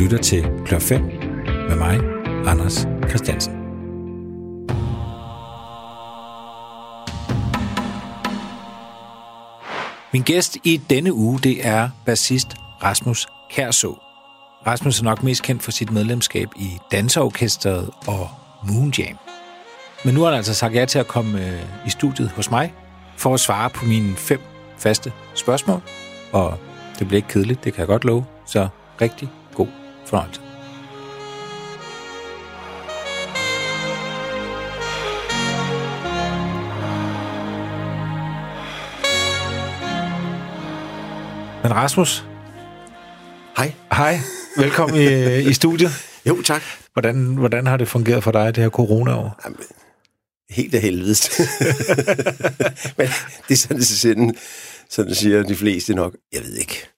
lytter til Klør 5 med mig, Anders Christiansen. Min gæst i denne uge, det er bassist Rasmus Kærså. Rasmus er nok mest kendt for sit medlemskab i Danseorkestret og Moonjam. Men nu har han altså sagt ja til at komme øh, i studiet hos mig for at svare på mine fem faste spørgsmål. Og det bliver ikke kedeligt, det kan jeg godt love. Så rigtig fornøjelse. Men Rasmus, Hej. hej. Velkommen i, i studiet. Jo, tak. Hvordan, hvordan har det fungeret for dig, det her corona-år? Jamen, helt af helvedes. Men det er sådan, sådan, sådan siger de fleste nok. Jeg ved ikke.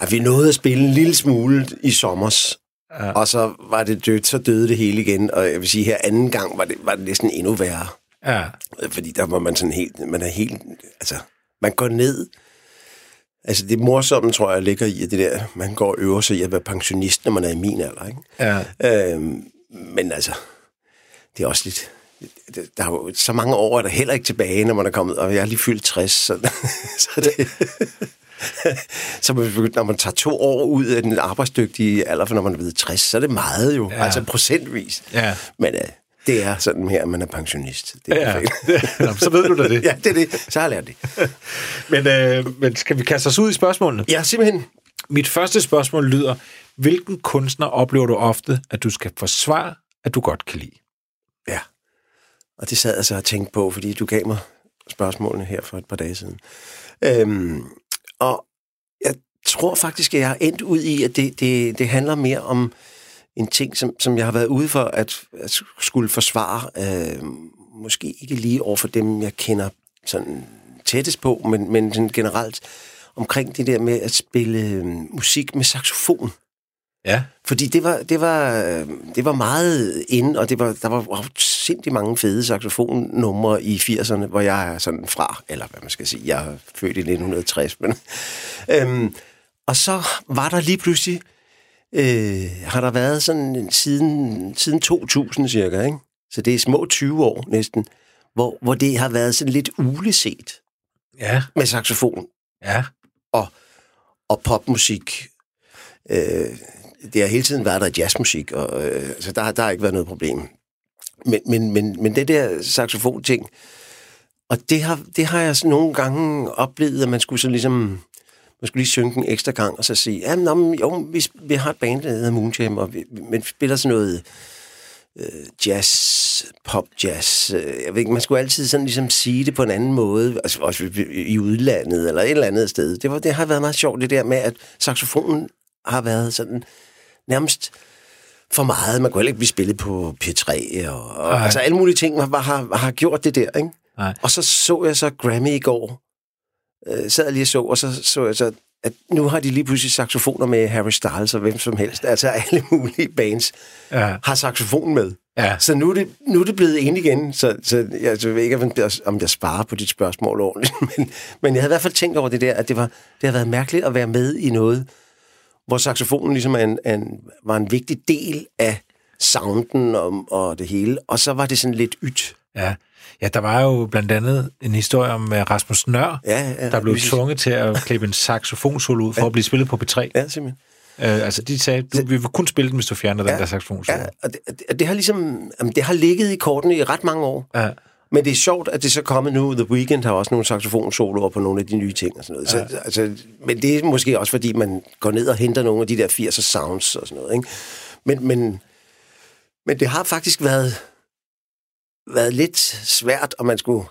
At vi nåede at spille en lille smule i sommers, ja. og så var det dødt, så døde det hele igen. Og jeg vil sige, her anden gang var det, var det næsten endnu værre. Ja, Fordi der var man sådan helt, man er helt, altså, man går ned. Altså det morsomme, tror jeg, ligger i, at det der, man går og øver sig i at være pensionist, når man er i min alder, ikke? ja. Øhm, men altså, det er også lidt... Der er jo så mange år, er der heller ikke tilbage, når man er kommet, og jeg er lige fyldt 60, så, så det... så når man tager to år ud af den arbejdsdygtige alder, for når man er blevet 60, så er det meget jo, Ja. altså procentvis. Ja. Men øh, det er sådan her, at man er pensionist. Det er Ja. Nå, så ved du da det. ja, det er det. Så har jeg lært det. Men, øh, men skal vi kaste os ud i spørgsmålene? Ja, simpelthen. Mit første spørgsmål lyder, hvilken kunstner oplever du ofte, at du skal forsvare, at du godt kan lide? Ja. Og det sad jeg så og tænkte på, fordi du gav mig spørgsmålene her for et par dage siden. Øhm, og jeg tror faktisk, at jeg har endt ud i, at det, det, det handler mere om en ting, som, som jeg har været ude for at, at skulle forsvare. Øh, måske ikke lige over for dem, jeg kender sådan tættest på, men, men sådan generelt omkring det der med at spille øh, musik med saxofon. Ja. Fordi det var, det var, øh, det var meget inde, og det var, der var sindssygt mange fede saxofonnumre i 80'erne, hvor jeg er sådan fra, eller hvad man skal sige, jeg er født i 1960. Men, øhm, og så var der lige pludselig, øh, har der været sådan siden, siden 2000 cirka, ikke? så det er små 20 år næsten, hvor, hvor det har været sådan lidt uleset Ja. med saxofon Ja. og popmusik. Øh, det har hele tiden været der jazzmusik, og øh, så der, der har ikke været noget problem. Men, men, men, men det der saxofon-ting, og det har, det har jeg sådan nogle gange oplevet, at man skulle så ligesom, man skulle lige synge en ekstra gang, og så sige, ja, nå, men jo, vi, vi har et band, der hedder Moonjam, og vi, men spiller sådan noget øh, jazz, pop jazz. øh, Jeg ved ikke, man skulle altid sådan ligesom sige det på en anden måde, altså også i udlandet eller et eller andet sted. Det, var, det har været meget sjovt, det der med, at saxofonen har været sådan nærmest for meget. Man kunne heller ikke blive spillet på P3, og, og altså alle mulige ting har, har, har gjort det der, ikke? Nej. Og så så jeg så Grammy i går, øh, sad jeg lige og så, og så så jeg så, at nu har de lige pludselig saxofoner med Harry Styles og hvem som helst. Altså alle mulige bands Ja. har saxofon med. Ja. Så nu er det, nu er det blevet ind igen, så, så jeg, så jeg ved ikke, om jeg, om jeg sparer på dit spørgsmål ordentligt, men, men jeg havde i hvert fald tænkt over det der, at det, var, det har været mærkeligt at være med i noget, hvor saxofonen ligesom er en, en, var en vigtig del af sounden og, og det hele, og så var det sådan lidt ydt. Ja. Ja, der var jo blandt andet en historie om uh, Rasmus Nør, Ja, ja, der blev præcis. tvunget til at klippe en saxofonsolo ud for at blive spillet på P3. Ja, simpelthen. Uh, altså, de sagde, du, vi vil kun spille den, hvis du fjerner den der saxofonsolo. Ja, og det, det, det har ligesom, jamen, det har ligget i kortene i ret mange år. Ja. Men det er sjovt, at det så er kommet nu. The Weeknd har også nogle saxofonsoloer på nogle af de nye ting og sådan noget. Ja. Så, altså, men det er måske også, fordi man går ned og henter nogle af de der 80'er sounds og sådan noget. Ikke? Men, men, men det har faktisk været, været lidt svært, og man skulle...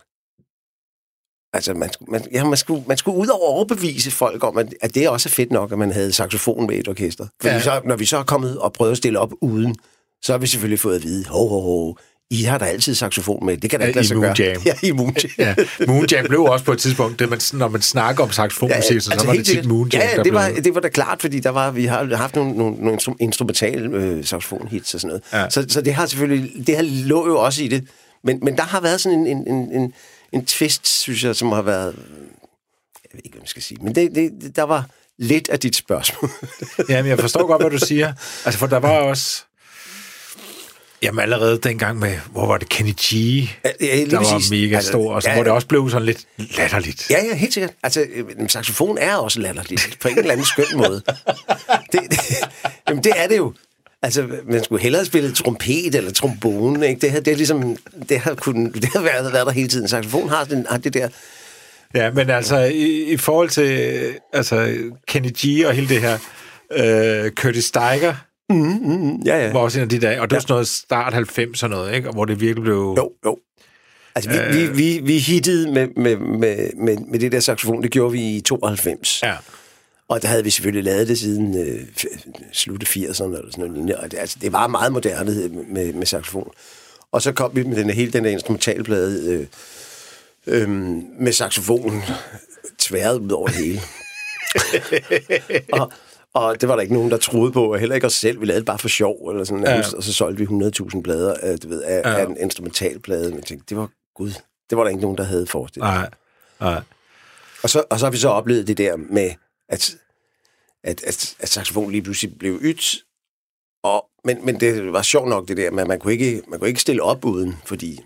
Altså, man, man, ja, man, skulle, man skulle ud og overbevise folk om, at, at det også er fedt nok, at man havde saxofon med et orkester. Fordi ja. så, når vi så er kommet og prøvet at stille op uden, så har vi selvfølgelig fået at vide, ho, ho, ho, I har da altid saxofon med. Det kan da Ja, ikke lade sig gøre. Moonjam. Ja, i Moonjam. Ja, Moonjam blev også på et tidspunkt, det man, når man snakker om saxofonmusik, ja, så, så var det tit sikkert. Moonjam, Ja, ja det, var, det var da klart, fordi der var, vi har haft nogle, nogle, nogle instru- instrumentale øh, saxofonhits og sådan noget. Ja. Ja. Så, så det har selvfølgelig, det har lå jo også i det. Men, men der har været sådan en, en, en, en, en twist, synes jeg, som har været, jeg ved ikke, hvad man skal sige, men det, det, der var, lidt af dit spørgsmål. Jamen, jeg forstår godt, hvad du siger. Altså, for der var også... Jamen, allerede dengang med, hvor var det, Kenny G, Ja, ja, der var præcis. mega Altså, stor, og så, ja, hvor det også blev sådan lidt latterligt. Ja, ja, helt sikkert. Altså, øh, saxofon er også latterligt, på en eller anden skøn måde. Det, det, jamen, det er det jo. Altså, man skulle hellere spille trompet eller trombone, ikke? Det, her, det er ligesom, det har, kun, det har været, været der hele tiden. Saxofon har, den, har det der, Ja, men altså, i, i forhold til altså, Kenny G og hele det her, øh, Curtis Steiger ja, ja. var også en af de dage, og det var sådan noget start 90 og noget, ikke? Hvor det virkelig blev... Jo, jo. Altså, vi, øh. vi, vi, vi hittede med, med, med, med, med det der saxofon, det gjorde vi i 92. Ja. Og der havde vi selvfølgelig lavet det siden øh, slutte 80'erne eller sådan noget lignende. Og det, altså, det var meget moderne med, med saxofon. Og så kom vi med den, hele den der instrumentalplade øh, øh, med saxofonen tværet ud over det hele. og, og det var der ikke nogen, der troede på, og heller ikke os selv. Vi lavede det bare for sjov, eller sådan, ja. og så solgte vi 100.000 plader øh, du ved, af, ja. af en instrumentalplade. Men jeg tænkte, det var gud, det var der ikke nogen, der havde forestillet. Nej, nej. Og så, og så har vi så oplevet det der med, at, at, at, at saxofon lige pludselig blev ydt. Og, men, men det var sjovt nok det der med, at man kunne ikke, man kunne ikke stille op uden, fordi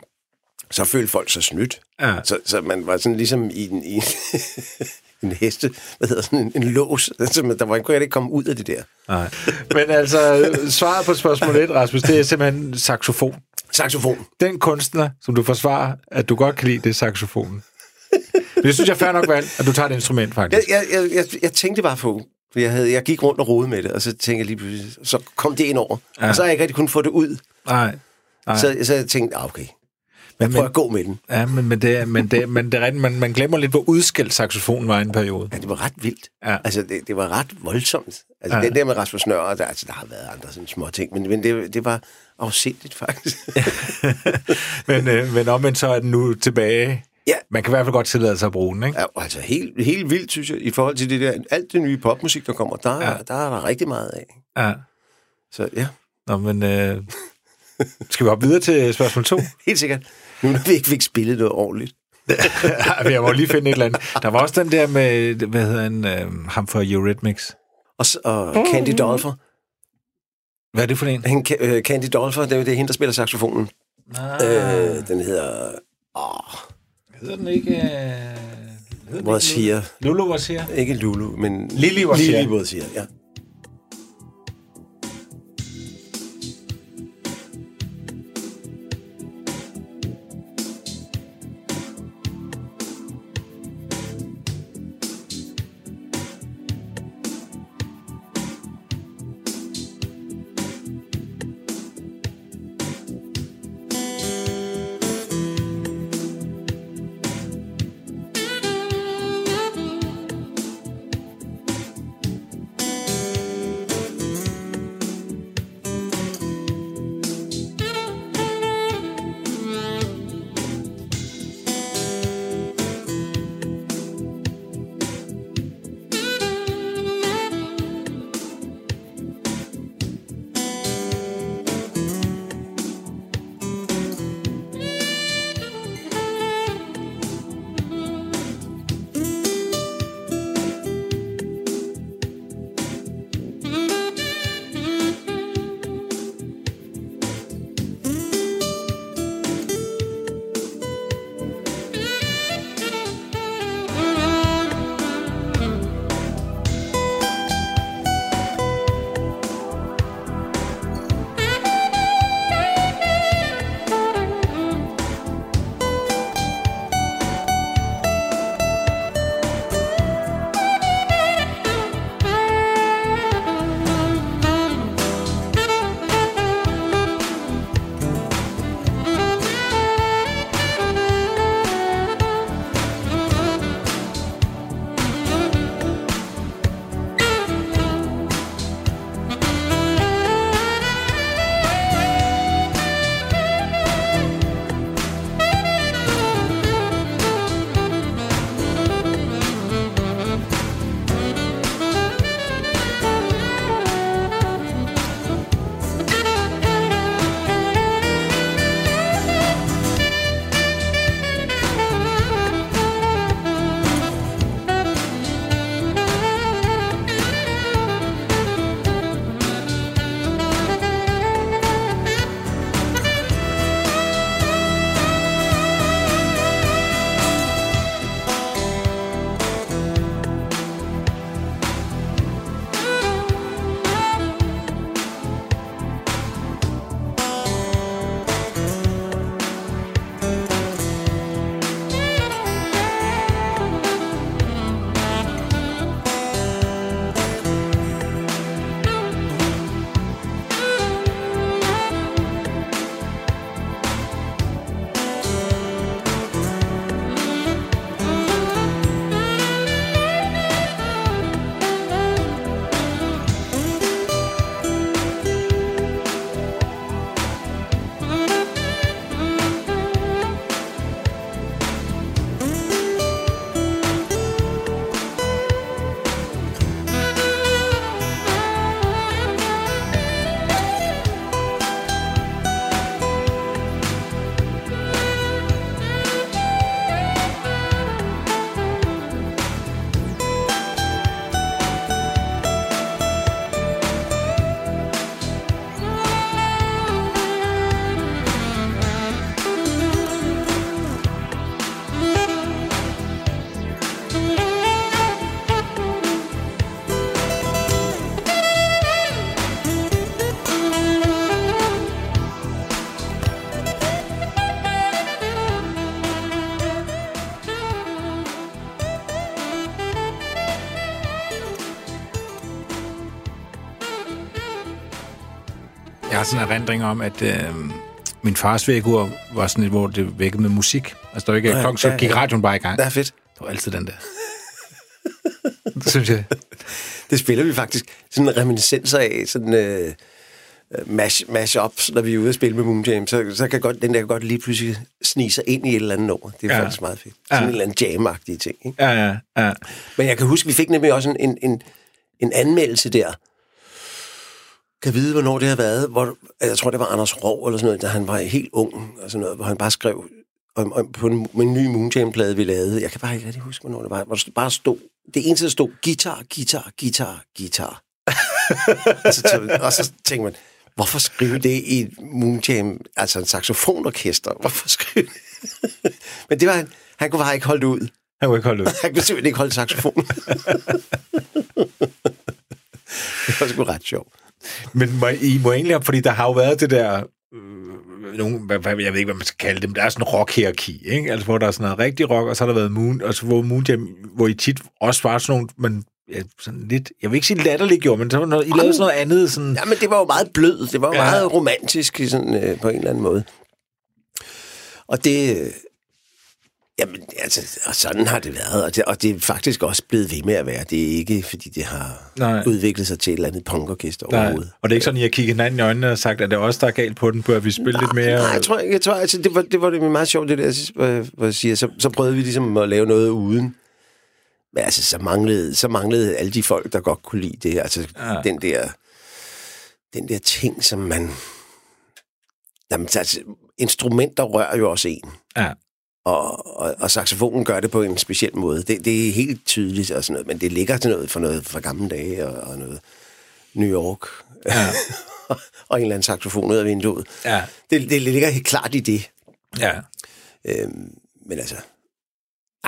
så følte folk sig snydt. Ja. Så, så man var sådan ligesom i en, i en heste, hvad hedder sådan en, en lås. Så man, der var, kunne ikke komme ud af det der. nej. Men altså, svaret på spørgsmål 1, Rasmus, det er simpelthen saxofon. Saxofon. Den kunstner, som du forsvarer, at du godt kan lide, det er saxofonen. Men det synes jeg er fair nok valg, at du tager et instrument, Jeg, faktisk. jeg, jeg, jeg, jeg tænkte bare på, for jeg, havde, jeg gik rundt og rode med det, og så tænkte jeg lige pludselig, så kom det ind over. Ja. Og så har jeg ikke rigtig kunnet få det ud. Nej. Nej. Så, så jeg tænkte, ah, okay, jeg Men, prøver men, at gå med den. ja, men, men, det, men, det, men det er rigtigt, man, man glemmer lidt, hvor udskilt saxofonen var i en periode. Ja, det var ret vildt. Ja. Altså, det, det var ret voldsomt. Altså, Ja. den der med Rasmus Nørre, der, altså, der har været andre sådan små ting, men, men det, det var afsindigt, faktisk. men, øh, men omvendt så er den nu tilbage. ja, Man kan i hvert fald godt tillade sig at bruge den, ikke? ja, altså helt, helt vildt, synes jeg, i forhold til det der, alt det nye popmusik, der kommer, der, ja. der er der rigtig meget af. Ja. Så ja, Nå, men øh, skal vi hoppe videre til spørgsmål 2? helt sikkert. Nu når vi ikke fik spillet noget ordentligt. jeg må lige finde et eller andet. Der var også den der med, hvad hedder han, øh, ham fra Eurythmics. Og, og Candy Dolfer, Hvad er det for en? Ca- øh, Candy Dolfer, det er, det er hende, der spiller saxofonen. Ah, Øh, den hedder... Åh, hedder den ikke... Øh, hedder. Lulu? Ikke Lulu, men... Lili Wazir. Lili Wazir, ja. Har sådan en erindring om, at øh, min fars vækkeur var sådan et, hvor det vækkede med musik. Altså, der var ikke Ja, klokken, så gik radioen bare i gang. Det er fedt. Det var altid den der. det synes jeg. Det spiller vi faktisk sådan reminiscenser af, sådan øh, mash, mash-ups, når vi er ude at spille med Moon Jam, så, så kan godt, den der kan godt lige pludselig snige sig ind i et eller andet nummer. Det er ja. faktisk meget fedt. Sådan Ja. en eller anden jam ting. Ikke? Ja, ja, ja. Men jeg kan huske, vi fik nemlig også en, en, en, en anmeldelse der. Kan vide, hvornår det har været. Hvor, jeg tror, det var Anders Rov eller sådan noget, da han var helt ung, og sådan noget, hvor han bare skrev om, om, på en, en ny Moon Jam-plade, vi lavede. Jeg kan bare ikke rigtig huske, hvornår det var. Hvor der bare stod, det eneste, der stod, guitar, guitar, guitar, guitar. og, så, tog- og så tænkte man, hvorfor skrive det i et Moon Jam, altså en saxofonorkester? Hvorfor skrive det? Men det var han, han kunne bare ikke holde det ud. Han kunne ikke holde ud. Han kunne simpelthen ikke holde saxofon. det var sgu ret sjovt. Men må, I må egentlig, fordi der har jo været det der, øh, nogle, hvad, jeg ved ikke, hvad man skal kalde det, men der er sådan en rock-hierarki, ikke? Altså, hvor der er sådan noget rigtig rock, og så har der været Moon, altså, hvor Moon Jam, hvor I tit også var sådan nogle, men ja, sådan lidt, jeg vil ikke sige latterligt gjort, men så var noget, I lavede sådan noget andet, sådan, Ja, men det var jo meget blød. Det var jo Ja. meget romantisk i sådan, øh, på en eller anden måde. Og det... Jamen, altså, og sådan har det været. Og det, og det er faktisk også blevet ved med at være. Det er ikke, fordi det har Nej. Nej. udviklet sig til et eller andet punkorkester nej, overhovedet. og det er ikke sådan, at I har kigget hinanden i øjnene og sagt, at det er os, der er galt på den, bør vi spille lidt mere? Nej, jeg tror, jeg tror altså, det var, det var det meget sjovt, det der, hvor jeg siger, så, så prøvede vi ligesom at lave noget uden. Men altså, så manglede, så manglede alle de folk, der godt kunne lide det. Altså, ja. den der, den der ting, som man... Jamen, altså, instrumenter rører jo også en. Ja. Og, og, og saxofonen gør det på en speciel måde. Det, det er helt tydeligt og sådan noget, men det ligger til noget for noget fra gamle dage og, og noget New York. Ja. og en eller anden saxofon ud af vinduet. Ja, Det, det ligger helt klart i det. ja. Øhm, men altså,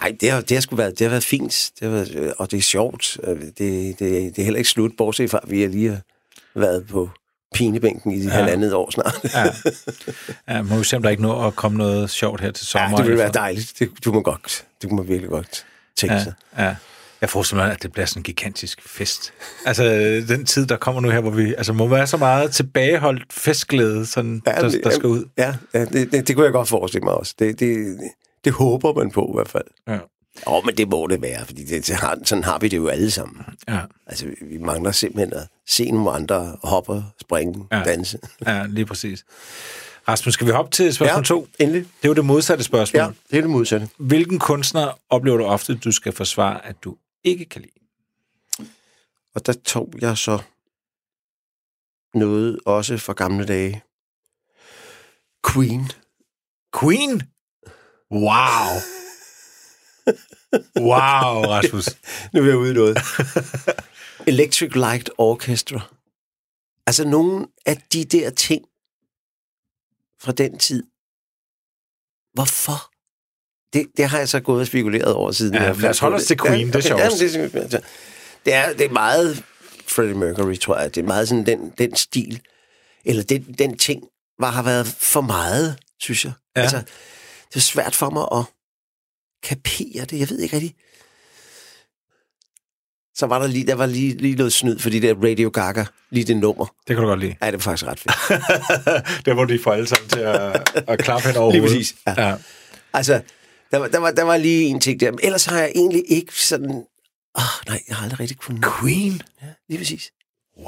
nej, det har, det har sgu været, det har været fint, det har været, øh, og det er sjovt. Øh, Det, det, det er heller ikke slut, bortset fra, at vi har lige været på pinebænken i de ja. halvandet år snart. Ja. ja må vi se, om der ikke nå at komme noget sjovt her til sommer. Ja, det vil være dejligt. Det, du må godt, det kunne man virkelig godt tænke Ja, sig. ja. Jeg forestiller mig, at det bliver sådan en gigantisk fest. Altså, den tid, der kommer nu her, hvor vi... Altså, må være så meget tilbageholdt festglæde, sådan, ja, der, der skal ud. Ja, ja det, det, det kunne jeg godt forestille mig også. Det, det, det håber man på i hvert fald. Ja. Åh, men det må det være, fordi det, sådan har vi det jo alle sammen. Ja, Altså, vi- mangler simpelthen at se nogle andre hoppe, springe, Ja. ja. danse. ja, lige præcis. Rasmus, skal vi hoppe til spørgsmål 2? endelig. Det er jo det modsatte spørgsmål. Ja, det er det modsatte. Hvilken kunstner oplever du ofte, du skal forsvare, at du ikke kan lide? Og der tog jeg så noget også fra gamle dage. Queen. Queen? Wow! Wow, Rasmus. Nu er jeg ude noget. Electric Light Orchestra. Altså nogle af de der ting fra den tid. Hvorfor? Det, det har jeg så gået og spekuleret over siden. Ja, lad os holde os til Queen, det er sjovt. altså, det, er, det er meget Freddie Mercury, tror jeg. Det er meget sådan den, den stil, eller den, den ting, var har været for meget, synes jeg. Ja. Altså, det er svært for mig at kapere det. Jeg ved ikke rigtig. Så var der lige, der var lige, lige noget snyd for de der Radio Gaga, lige det nummer. Det kan du godt lide. Ja, det var faktisk ret fedt. Der hvor de får alle sammen til at, at klappe hen over Lige præcis, ja. ja. Altså, der var, der, var, der var lige en ting der. Men ellers har jeg egentlig ikke sådan... Åh, oh, nej, jeg har aldrig rigtig kunnet... Queen? Ja, lige præcis. Wow.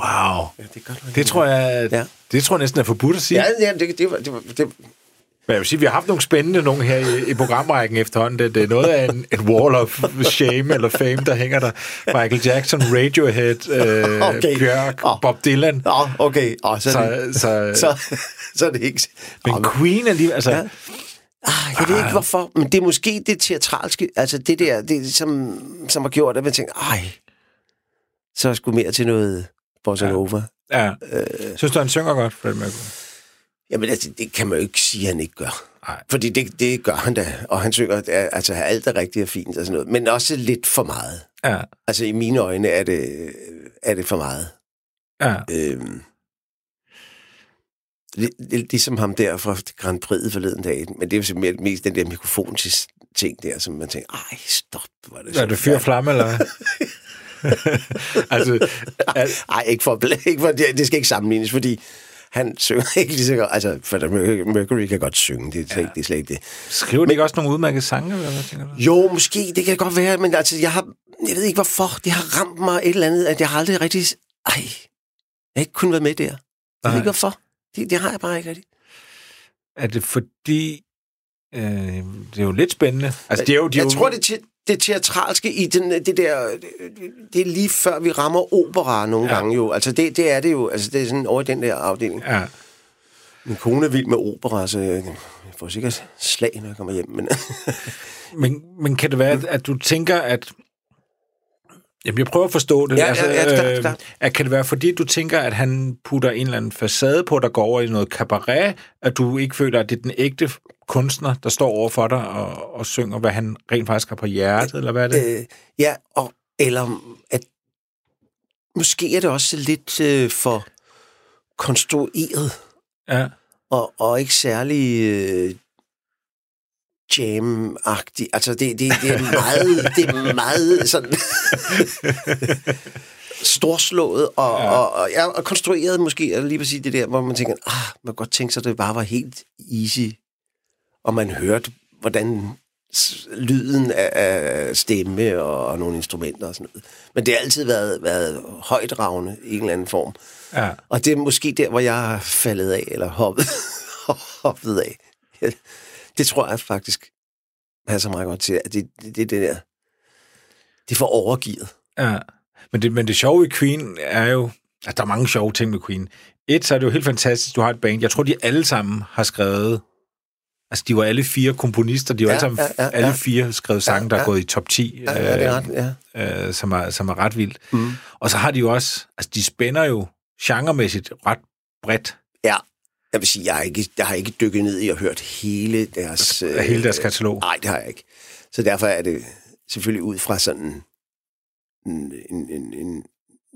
Ja, det, er godt, Det tror jeg, Ja. det tror jeg næsten er forbudt at sige. Ja, ja det, det, var, det, var, det, Men jeg vil sige, vi har haft nogle spændende nogle her i, i programrækken efterhånden. Det, det er noget af en, en wall of shame eller fame, der hænger der. Michael Jackson, Radiohead, øh, Okay. Bjørk, Åh. Bob Dylan. Nå, okay. Oh, så, er det, Så, så, så, så er det ikke... men Åh, Queen er lige... Altså, Ja. Ah, jeg ved ikke hvorfor, men det er måske det teatralske, altså det der, det, som, som har gjort, at man tænker, ej, så er jeg sgu mere til noget bossa nova. ja. Øh, Synes du, han synger godt, Freddie Mercury? Jamen, altså, det kan man jo ikke sige, at han ikke gør. Nej. Fordi det, det gør han da, og han synger, at- altså alt er rigtigt og fint og sådan noget, men også lidt for meget. Ja. Altså, i mine øjne er det, er det for meget. Ja. Øhm, ligesom ham der fra Grand Prix forleden dag, men det er jo simpelthen mest den der mikrofon ting der, som man tænker, ej, stop, hvor er det Er det fyr flamme, eller altså, al, Ej, ikke for, ikke for det, det skal ikke sammenlignes, fordi han synger ikke lige så godt. Altså, for Mercury kan godt synge, det er, slet, ja. det er slet ikke det. Skriver de ikke også nogle udmærkede sange? Eller hvad tænker du? Jo, måske, det kan godt være, men altså, jeg har, jeg ved ikke hvorfor, det har ramt mig et eller andet, at jeg har aldrig rigtig, ej, jeg har ikke kun været med der. Jeg ved Nej. ikke hvorfor. Det, det har jeg bare ikke rigtig. Er det fordi... Øh, det er jo lidt spændende. Altså, det er jo, de er jeg jo, tror, det, te- det teatralske i den, det der, det, det er lige før vi rammer opera nogle Ja. ja. gange jo. Altså det, det er det jo, altså det er sådan over i den der afdeling. Ja. Min kone er vild med opera, så jeg får sikkert slag, når jeg kommer hjem. Men Men, men kan det være, at, at du tænker, at... Jamen, jeg prøver at forstå det. Altså, Ja, ja, ja, klart, klart. at, kan det være, fordi du tænker, at han putter en eller anden facade på, der går over i noget cabaret, at du ikke føler, at det er den ægte kunstner, der står over for dig og, og synger, hvad han rent faktisk har på hjertet, eller hvad er det? øh, ja, og, eller at måske er det også lidt øh, for konstrueret, Ja. og, og ikke særlig øh, jam-agtigt. Altså, det, det, det, er meget, det er meget sådan storslået, og, Ja. og, og, ja, og konstrueret måske, og lige præcis det der, hvor man tænker, ah, man kan godt tænke sig, at det bare var helt easy, og man hørte, hvordan lyden af, af stemme og, og nogle instrumenter og sådan noget. Men det har altid været, været højdragende i en eller anden form. ja. Og det er måske der, hvor jeg har faldet af, eller hoppet, hoppet af. Det tror jeg faktisk passer meget godt til, at det, det, det, det der, det er for overgivet. Ja. Men det, men det sjove i Queen er jo, at der er mange sjove ting med Queen. Et, så er det jo helt fantastisk, du har et band. Jeg tror, de alle sammen har skrevet... Altså, de var alle fire komponister. De var Ja, alle sammen, ja, ja, alle ja. fire skrevet sange, der er ja. gået i top 10. Ja, ja, det er ret, ja. øh, som, er, som er ret vildt. Mm. Og så har de jo også... Altså, de spænder jo genremæssigt ret bredt Ja, jeg vil sige, jeg har ikke, jeg har ikke dykket ned i og hørt hele deres... øh, hele deres katalog. Nej, det har jeg ikke. Så derfor er det selvfølgelig ud fra sådan en, en, en, en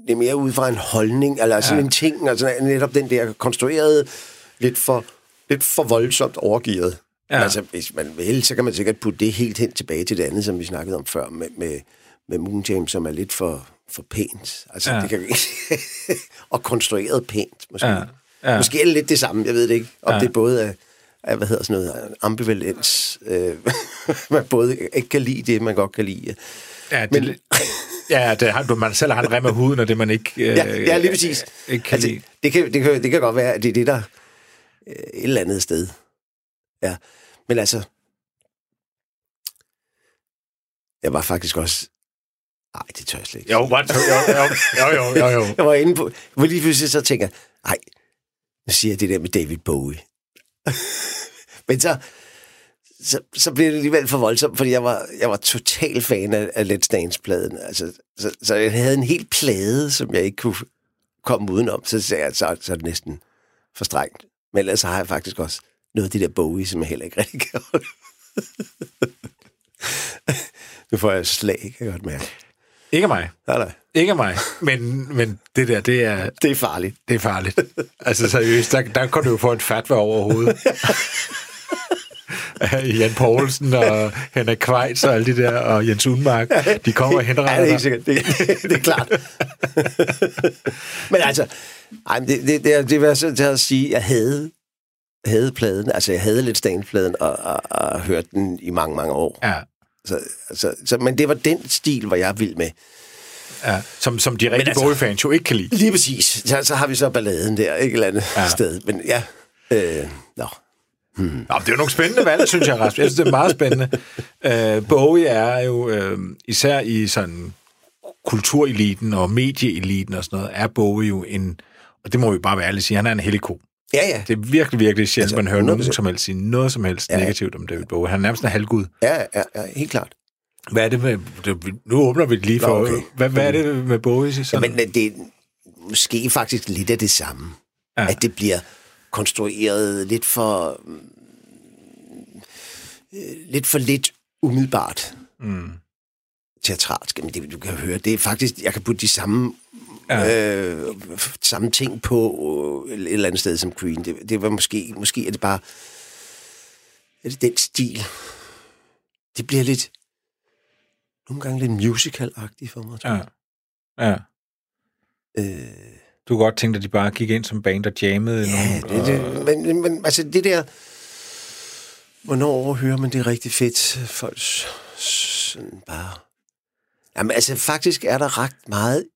det er mere ud fra en holdning, eller sådan Ja. ja. en ting, altså netop den der konstruerede, lidt for, lidt for voldsomt overgivet. Ja. Altså, hvis man vil, så kan man sikkert putte det helt hen tilbage til det andet, som vi snakkede om før, med, med, med Moon James, som er lidt for, for pænt. Altså, Ja. det kan og konstrueret pænt, måske. Ja, ja. Måske er det lidt det samme, jeg ved det ikke. Om Ja. det både er, er, hvad hedder sådan noget, ambivalens, øh, man både ikke kan lide det, man godt kan lide. Ja, det, men, ja, det har, man selv har en rem af huden, og det man ikke, øh, Ja, ja lige præcis. ikke kan Altså, lide. det, kan, det, kan, det kan godt være, at det er det, der øh, et eller andet sted. Ja, men altså, jeg var faktisk også... Nej, det tør jeg slet ikke. Jo, what? jo, jo, jo, jo, jo, jo. Jeg var inde på... hvor lige pludselig så tænker nej, nu siger jeg det der med David Bowie. Men så, så, så blev det alligevel for voldsomt, fordi jeg var, jeg var total fan af, af Let's Dance-pladen. Altså, så, så jeg havde en helt plade, som jeg ikke kunne komme udenom. Så sagde jeg, så, så er det næsten for strengt. Men ellers har jeg faktisk også noget af det der Bowie, som jeg heller ikke rigtig kan holde. nu får jeg slag, kan jeg godt mærke. Ikke mig. Nej, nej. Ikke mig. Men, men det der, det er, Det er farligt. det er farligt. Altså seriøst, der, der kan du jo få en fatwa over hovedet. Jan Poulsen og Henrik Kvejs og alle de der, og Jens Unmark, de kommer og Ja, det er henretter dig. sikkert. Det, det er klart. Men altså, ej, det, det, det, er- det var sådan til at sige, at jeg havde, havde pladen, altså jeg havde lidt pladen og, og, og hørt den i mange, mange år. Ja, Så, så, så, men det var den stil, hvor jeg er vild med. ja. Som, som de rigtige altså- Bowie-fans jo ikke kan lide. Lige præcis. Så, så har vi så balladen der, ikke et eller andet Ja. sted. Men ja, øh, nå. Nå, men det er jo nogle spændende valg, synes jeg, Rasmus. Jeg synes, det er meget spændende. Uh, Bowie er jo, uh, især i sådan kultureliten og medieeliten og sådan noget, er Bowie jo en, og det må vi bare være ærligt sige, han er en hellig ko. Ja, ja. Det er virkelig, virkelig sjældent, Altså, man hører nogen 100%. som helst sige noget som helst Ja. negativt om David Bowie. Han er nærmest en halvgud. Ja, ja, ja, helt klart. Hvad er det med... Nu åbner vi lige for... Nå, okay. hvad, hvad er det med Bowie? Sådan? Men, men det er måske faktisk lidt af det samme. Ja. Ja. At det bliver konstrueret lidt for... øh, lidt for lidt umiddelbart mm. teatralsk. Men det, du kan høre, det er faktisk... Jeg kan putte de samme... Ja. Øh, samme ting på øh, et eller andet sted som Queen. Det, det var måske... Måske er det bare... Er det den stil? Det bliver lidt... Nogle gange lidt musical-agtigt for mig. tror Ja. jeg. Ja. Øh, Du kunne godt tænke dig, at de bare gik ind som band og jammede. Ja, nogle, det, det, men, men, men altså det der... Hvornår hører man det rigtig fedt? Folk sådan bare... Jamen altså faktisk er der ret meget,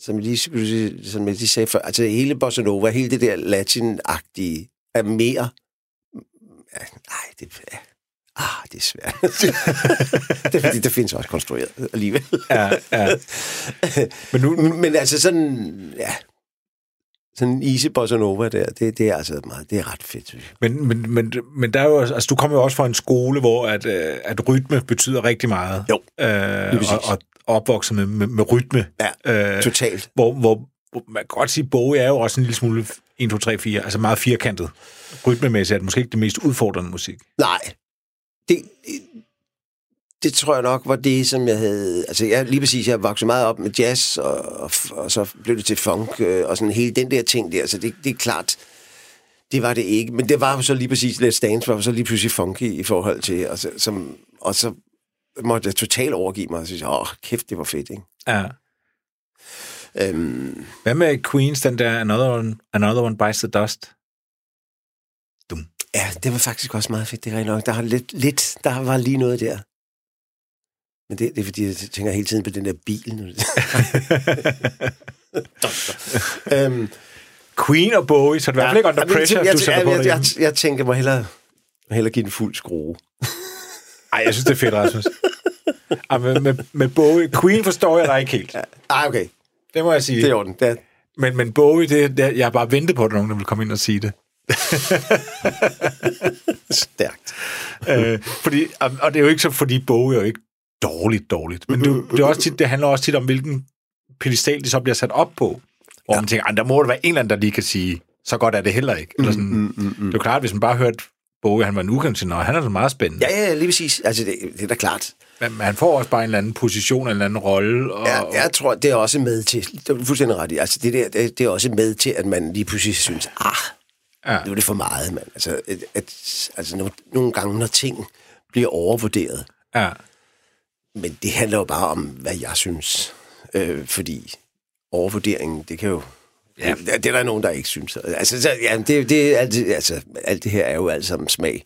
som jeg lige, som jeg lige sagde før, altså hele Bossa Nova, hele det der latin-agtige, er mere... Ja, nej, det, ja, Ah, det er svært. det er fordi, det findes også konstrueret alligevel. ja, ja. Men, nu, men altså sådan, ja, sådan en easy bossa nova der, det, det er altså meget, det er ret fedt, synes jeg. Men, men, men, men der er jo, altså, du kommer jo også fra en skole, hvor at, øh, at rytme betyder rigtig meget. Jo, øh, og, og opvokset med, med, med rytme. Ja, øh, totalt. Hvor, hvor, man kan godt sige, at Bowie er jo også en lille smule 1, 2, 3, 4, altså meget firkantet. Rytmemæssigt er det måske ikke det mest udfordrende musik. Nej, det, det tror jeg nok var det, som jeg havde... Altså, jeg, lige præcis, jeg voksede meget op med jazz, og, og, og så blev det til funk, øh, og sådan hele den der ting der. Så det, det er klart, det var det ikke. Men det var så lige præcis Let's Dance, var så lige pludselig funky i forhold til... Og så, som, og så måtte jeg totalt overgive mig og sige, åh, kæft, det var fedt, ikke? Ja. Øhm, Hvad med Queens, den der Another One, Another One Bites the Dust? Dum. Ja, det var faktisk også meget fedt, det er nok. Der, har lidt, lidt, der var lige noget der. Men det, det er fordi, jeg tænker hele tiden på den der bil. øhm, Queen og Bowie, så det er ja, i hvert fald ikke under pressure, jeg, jeg, jeg, jeg, jeg, jeg tænker, må hellere, hellere give en fuld skrue. Ej, jeg synes, det er fedt, Rasmus. Ej, med, med, med Bowie, Queen forstår jeg dig ikke helt. Ej, okay. Det må jeg sige. Det er orden. Det er... Men, men Bowie, det, det, jeg har bare ventet på, at nogen der vil komme ind og sige det. Stærkt. øh, fordi, og det er jo ikke så, fordi Bowie er jo ikke dårligt, dårligt. Men det, det, er også tit, det handler også tit om, hvilken pedestal de så bliver sat op på. Hvor ja. man tænker, der må der være en eller anden, der lige kan sige, så godt er det heller ikke. Eller sådan, mm, mm, mm, det er jo klart, hvis man bare hørte Bowie, han var en ukendt og han er så meget spændende. Ja, ja, lige præcis. Altså, det, det er da klart. Men, han får også bare en eller anden position, en eller anden rolle. Og... Ja, jeg tror, det er også med til, det er fuldstændig ret i, altså det, der, det, det er også med til, at man lige pludselig synes, ah, ja. nu er det for meget, mand. Altså, at, at, altså nogle, nogle gange, når ting bliver overvurderet, ja. men det handler jo bare om, hvad jeg synes. Øh, fordi overvurderingen, det kan jo... Ja. Det, er der nogen, der ikke synes. Altså, så, ja, det, det, alt, altså, alt det her er jo alt sammen smag.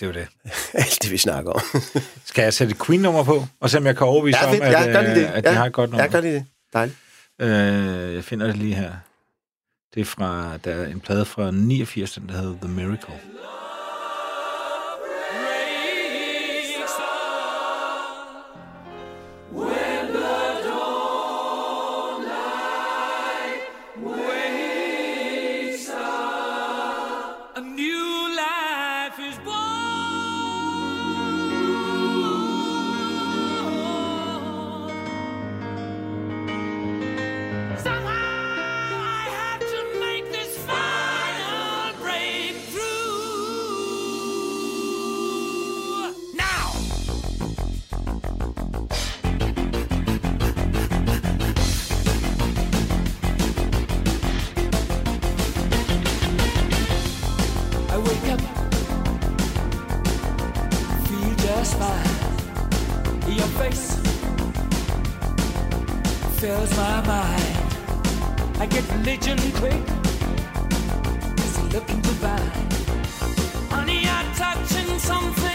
Det er jo det. alt det, vi snakker om. Skal jeg sætte Queen-nummer på, og se om jeg kan overbevise ja, om, at, ja, det. Øh, at de ja, har et godt nummer? Ja, gør de det. Dejligt. Øh, jeg finder det lige her. Det er fra, der er en plade fra 89, der hedder The Miracle. fills my mind. I get religion quick, cause I'm looking to buy. Honey, I'm touching something.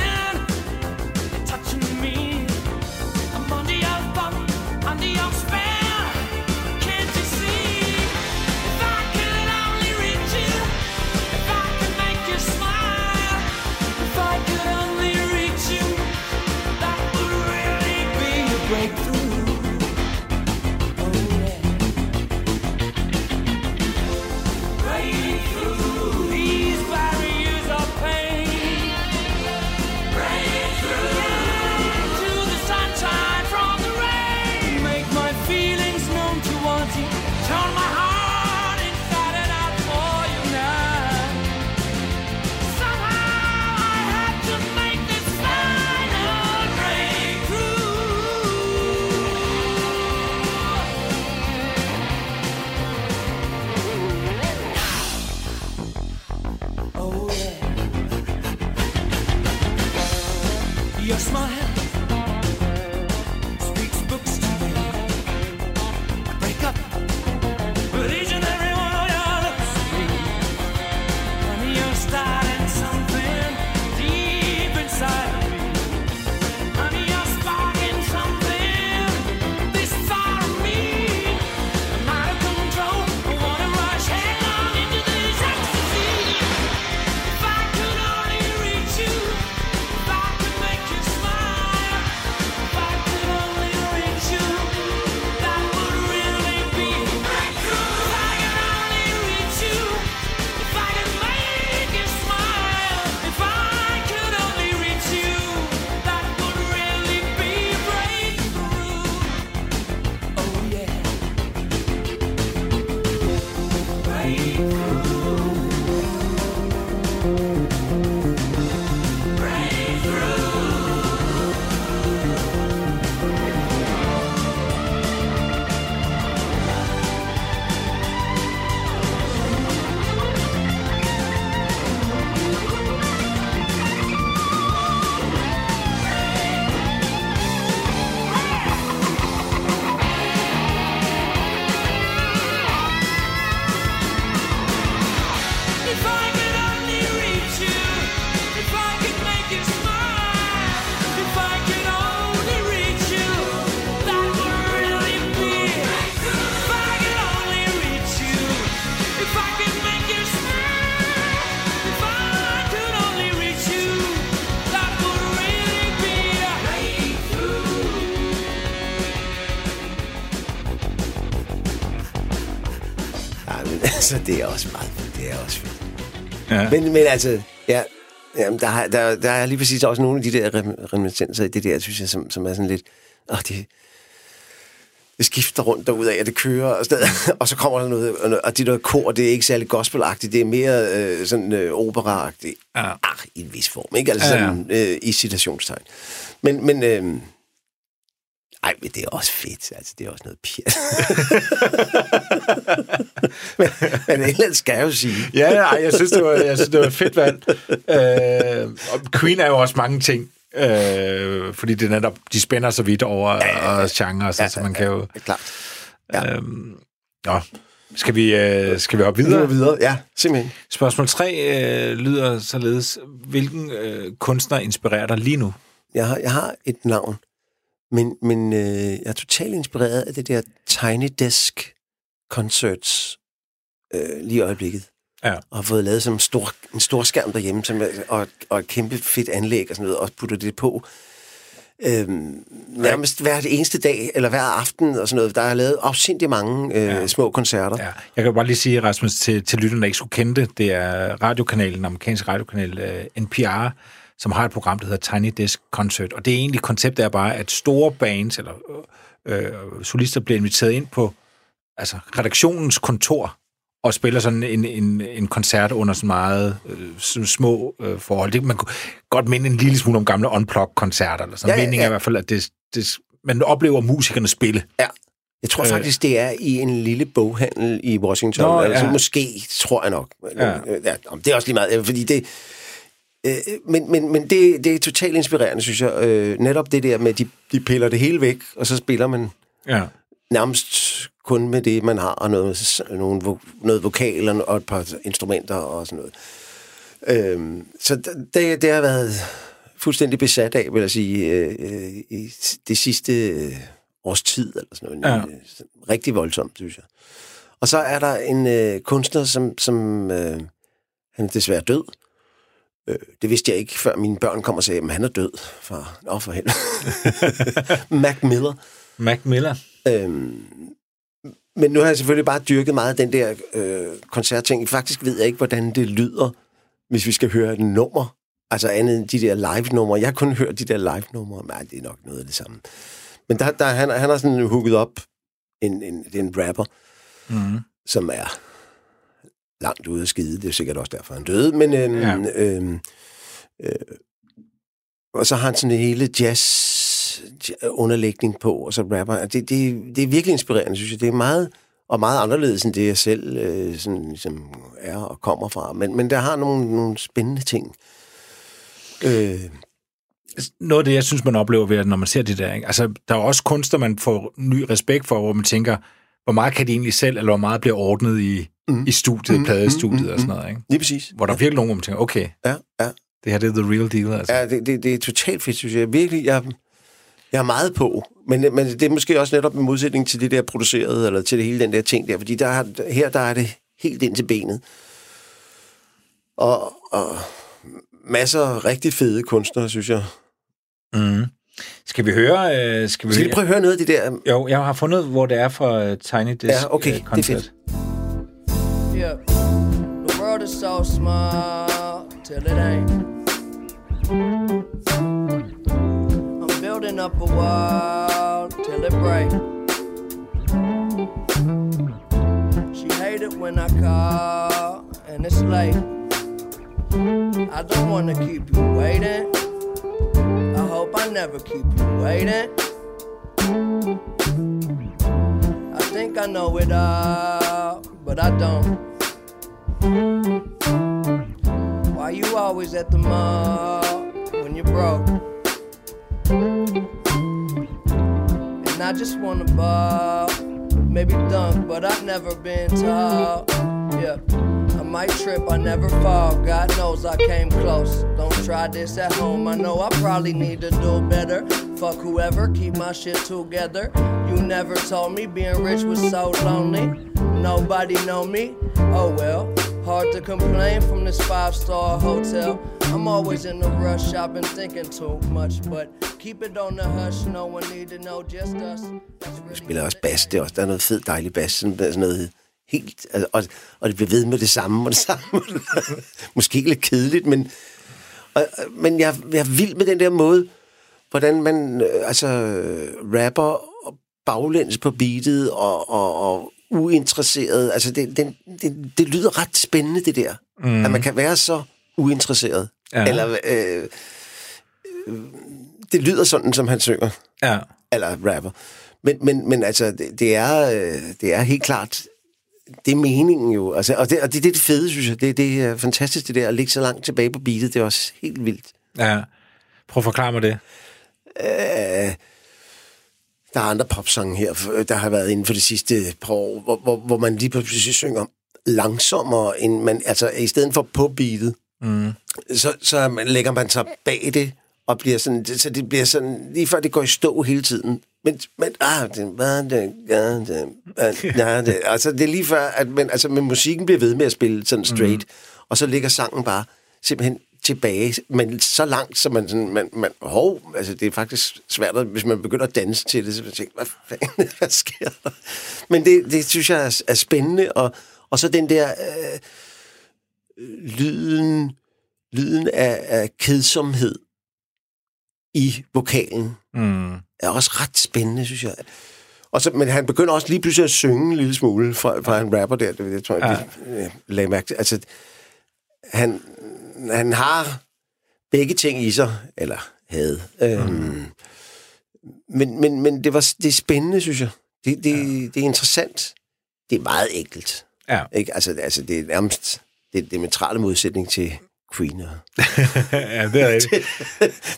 Det er også meget fedt. Det er også fedt. Ja. Men, men altså, ja, jamen, der, der, der er lige præcis også nogle af de der rem- reminiscenser i det der, synes jeg, som, som er sådan lidt... Åh, det, det skifter rundt derudad, og det kører og, sted, og så kommer der noget, og- og det der kor, det er ikke særlig gospelagtigt, det er mere øh, sådan øh, operaagtigt. Ja. Ah, i en vis form, ikke? Altså Ja, ja. sådan, øh, i citationstegn. Men, men øh, ej, men det er også fedt, altså det er også noget pjat. men, men et eller andet skal jeg jo sige. Ja, ej, jeg synes, det var, jeg synes, det var fedt valg. Øh, og Queen er jo også mange ting. Øh, fordi det netop, de spænder så vidt over ja, og genre, så, så man kan jo... Er klart. Ja. Øhm, nå, skal vi, øh, skal vi op Videre, videre? videre. Ja, simpelthen. Spørgsmål 3 øh, lyder således. Hvilken øh, kunstner inspirerer dig lige nu? Jeg har, jeg har et navn, men, men øh, jeg er totalt inspireret af det der Tiny Desk Concerts øh, lige i øjeblikket. Ja. Og har fået lavet som stor, en stor skærm derhjemme, som, og, og et kæmpe fedt anlæg og sådan noget, og putter det på. Øhm, nærmest hver eneste dag, eller hver aften og sådan noget. Der er lavet afsindig mange øh, Ja. små koncerter. Ja, jeg kan bare lige sige, Rasmus, til, til lytterne, der ikke skulle kende det, det er radiokanalen, den amerikanske radiokanal uh, NPR, som har et program, der hedder Tiny Desk Concert. Og det er egentlig, konceptet er bare, at store bands eller øh, øh, solister bliver inviteret ind på altså, redaktionens kontor og spiller sådan en, en, en koncert under sådan meget øh, små øh, forhold. Det, man kunne godt minde en lille smule om gamle unplugged-koncerter. Eller sådan. Ja, ja, Meningen er ja. i hvert fald, at det, det, man oplever musikerne spille. Jeg tror Øh. faktisk, det er i en lille boghandel i Washington. Nå, altså, ja. Måske, tror jeg nok. Ja. Ja, det er også lige meget, fordi det... Øh, men men, men det, det er totalt inspirerende, synes jeg. Øh, netop det der med, at de, de piller det hele væk, og så spiller man Ja. nærmest kun med det, man har, og noget, nogle, noget vokal og et par instrumenter og sådan noget. Øhm, så det, det har været fuldstændig besat af, vil jeg sige, øh, øh, i det sidste øh, års tid, eller sådan noget. Ja. Rigtig voldsomt, synes jeg. Og så er der en øh, kunstner, som, som øh, han er desværre død. Øh, det vidste jeg ikke, før mine børn kom og sagde, at han er død. Far. Nå, for helvede. Mac Miller. Mac Miller. Øhm, men nu har jeg selvfølgelig bare dyrket meget af den der øh, koncertting. Faktisk ved jeg ikke, hvordan det lyder, hvis vi skal høre et nummer. Altså andet end de der live-numre. Jeg har kun hørt de der live-numre. Nej, det er nok noget af det samme. Men der, der, han, han har sådan hooket op en, en, en rapper, Mm. som er langt ude af skide. Det er sikkert også derfor, han døde. Men, øhm, Ja. øhm, øh, og så har han sådan en hele jazz underlægning på, og så rapper det, det, det er virkelig inspirerende, synes jeg. Det er meget, og meget anderledes end det, jeg selv øh, sådan, ligesom er og kommer fra. Men, men der har nogle, nogle spændende ting. Øh, noget af det, jeg synes, man oplever ved, at når man ser det der, ikke? altså, der er også kunster, man får ny respekt for, hvor man tænker, hvor meget kan de egentlig selv, eller hvor meget bliver ordnet i, mm. i studiet, mm. pladestudiet mm. og sådan noget, ikke? lige præcis. Hvor der er virkelig nogen, hvor man tænker, okay, Ja, ja. det her det er the real deal, altså. Ja, det, det, det er totalt fedt, synes jeg. Virkelig, jeg, jeg er meget på. Men, men det er måske også netop en modsætning til det der produceret, eller til det hele den der ting der. Fordi der, er- her der er det helt ind til benet. Og, og masser af rigtig fede kunstnere, synes jeg. Mm. Skal vi høre... Øh, skal vi Skal vi prøve at høre noget af det der? Jo, jeg har fundet, hvor det er fra uh, Tiny Desk Ja, okay, øh, det er fedt. The world is so small till it ain't. I'm building up a wall till it breaks. She hate it when I call and it's late. I don't wanna keep you waiting. I hope I never keep you waiting. I think I know it all, but I don't. Why you always at the mall when you're broke? And I just wanna ball, maybe dunk, but I've never been tall. Yeah, I might trip, I never fall. God knows I came close. Don't try this at home. I know I probably need to do better. Fuck whoever, keep my shit together. You never told me being rich was so lonely. Nobody know me. Oh well, hard to complain from this five star hotel. I'm always in a rush, I've been thinking too much, but keep it on the hush. No one need to know, just us. Really spiller også bas. Det er også, der er noget fed, dejlig bas. Sådan noget helt, altså, og, og det bliver ved med det samme og det samme. Måske lidt kedeligt, men, og, men jeg, jeg er vild med den der måde, hvordan man øh, altså rapper baglæns på beatet og, og, og uinteresseret. Altså, det, det, det, det lyder ret spændende, det der. Mm. At man kan være så uinteresseret. Ja. Eller, øh, øh, det lyder sådan, som han synger. Ja. Eller rapper. Men, men, men altså, det, det, er, øh, det er helt klart, det er meningen jo. Altså, og, det, og det, det er det fede, synes jeg. Det, det er fantastisk, det der at ligge så langt tilbage på beatet. Det er også helt vildt. Ja. Prøv at forklare mig det. Øh, der er andre popsange her, der har været inden for de sidste par år, hvor, hvor, hvor man lige pludselig synger langsommere, end man, altså i stedet for på beatet, mm. så, så man, lægger man sig bag det, og bliver sådan, så det bliver sådan, lige før det går i stå hele tiden. Men, men ah, det var det, ja, det, ja, det, altså det er lige før, at men, altså, men musikken bliver ved med at spille sådan straight, mm. og så ligger sangen bare simpelthen tilbage, men så langt, så man sådan, man, man hov, altså det er faktisk svært, at, hvis man begynder at danse til det, så man tænker, hvad fanden, hvad sker der? Men det, det synes jeg er, er spændende, og, og så den der øh, lyden, lyden af, af kedsomhed i vokalen, mm. er også ret spændende, synes jeg. Og så, men han begynder også lige pludselig at synge en lille smule fra, fra en rapper der, det, det tror jeg, ja. vi lagde mærke til. Altså, han, han har begge ting i sig, eller havde. Øhm, mm. men, men, men det, var, det er spændende, synes jeg. Det, det, ja. det er interessant. Det er meget enkelt. Ja. Ikke? Altså, altså, det er nærmest det, det mentrale modsætning til Queen. ja, det er det. til,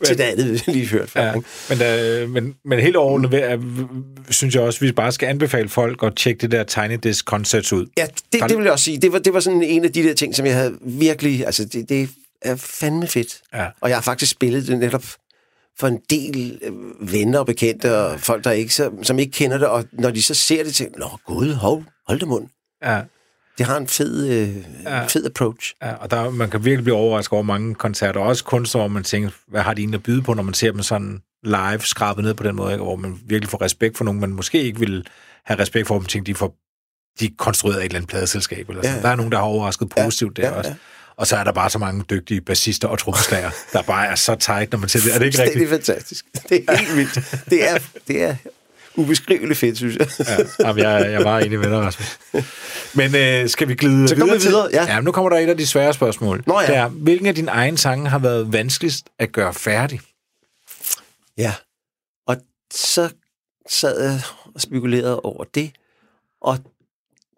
til det andet, vi lige hørt før. Ja. Men, da, men, men helt overordnet synes jeg også, at vi bare skal anbefale folk at tjekke det der Tiny Desk Concerts ud. Ja, det, det vil jeg også sige. Det var, det var sådan en af de der ting, som jeg havde virkelig... Altså, det, det er fandme fedt. Ja. Og jeg har faktisk spillet det netop for en del øh, venner og bekendte, og folk, der ikke, så, som ikke kender det, og når de så ser det, tænker Nå, gud, hold, hold det mund. Ja. Det har en fed, øh, ja. fed approach. Ja, og der, man kan virkelig blive overrasket over mange koncerter, og også kunstnere, hvor man tænker, hvad har de egentlig at byde på, når man ser dem sådan live skrabet ned på den måde, ikke? hvor man virkelig får respekt for nogen, man måske ikke vil have respekt for, dem tænker, de får de konstrueret et eller andet pladeselskab. Eller sådan. Ja, ja. Der er nogen, der har overrasket positivt ja, der ja, også. Ja. Og så er der bare så mange dygtige bassister og trommeslager, der bare er så tight, når man ser det. Er det ikke rigtigt? Det er fantastisk. Det er helt vildt. Det er, det er ubeskriveligt fedt, synes jeg. ja, jamen, jeg, jeg var enig med dig, Rasmus. Men øh, skal vi glide så videre? Så videre, ja. ja. nu kommer der et af de svære spørgsmål. Nå ja. Det er, hvilken af dine egne sange har været vanskeligst at gøre færdig? Ja, og så sad jeg og spekulerede over det, og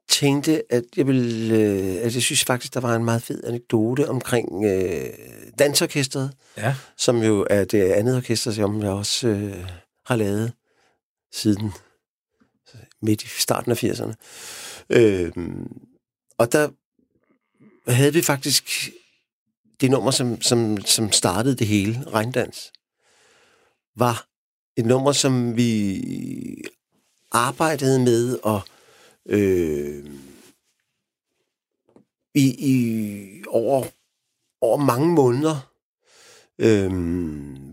tænkte, at jeg ville, øh, at jeg synes faktisk, der var en meget fed anekdote omkring øh, dansorkestret, ja. som jo er det andet orkester, som jeg også øh, har lavet siden midt i starten af 80'erne. Øh, og der havde vi faktisk det nummer, som, som, som startede det hele, Regndans, var et nummer, som vi arbejdede med og øh, i, i over, over mange måneder. Øh,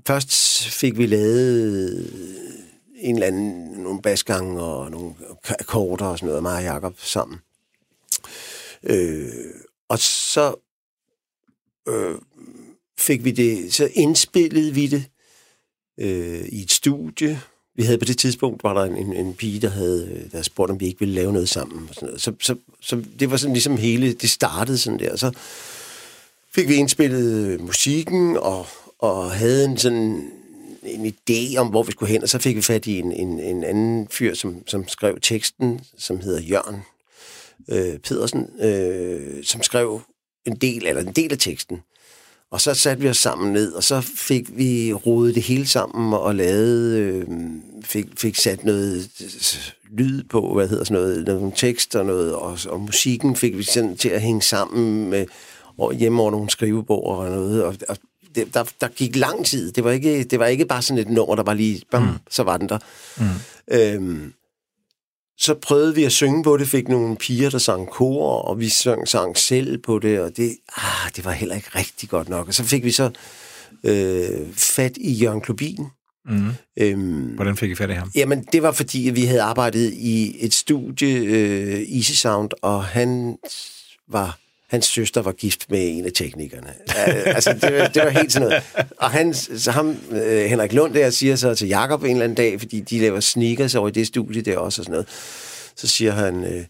først fik vi lavet en eller anden, nogle basgange og nogle akkorder og sådan noget, mig og Jacob sammen. Øh, og så øh, fik vi det, så indspillede vi det øh, i et studie. Vi havde på det tidspunkt, var der en, en pige, der havde øh, der spurgt, om vi ikke ville lave noget sammen. Og sådan noget. Så, så, så det var sådan ligesom hele, det startede sådan der. Så fik vi indspillet musikken og, og havde en sådan en idé om, hvor vi skulle hen, og så fik vi fat i en, en, en anden fyr, som, som skrev teksten, som hedder Jørgen øh, Pedersen, øh, som skrev en del, eller en del af teksten. Og så satte vi os sammen ned, og så fik vi rodet det hele sammen og lavet, øh, fik, fik sat noget lyd på, hvad hedder sådan noget, nogle tekst og noget, og, og musikken fik vi sådan til at hænge sammen med, og hjemme over nogle skrivebord og noget, og, og det, der, der gik lang tid. Det var, ikke, det var ikke bare sådan et nummer, der var lige, bam, mm. så var den der. Mm. Øhm, så prøvede vi at synge på det, fik nogle piger, der sang kor, og vi sang, sang selv på det, og det, ah, det var heller ikke rigtig godt nok. Og så fik vi så øh, fat i Jørgen Klubin, Mm. Øhm, Hvordan fik I fat i ham? Jamen, det var fordi, at vi havde arbejdet i et studie, øh, Easy Sound, og han var, hans søster var gift med en af teknikerne. Altså, det, var- det var helt sådan noget. Og han, så ham, øh, Henrik Lund der, siger så til Jakob en eller anden dag, fordi de laver sneakers over i det studie der også og sådan noget, så siger han, øh,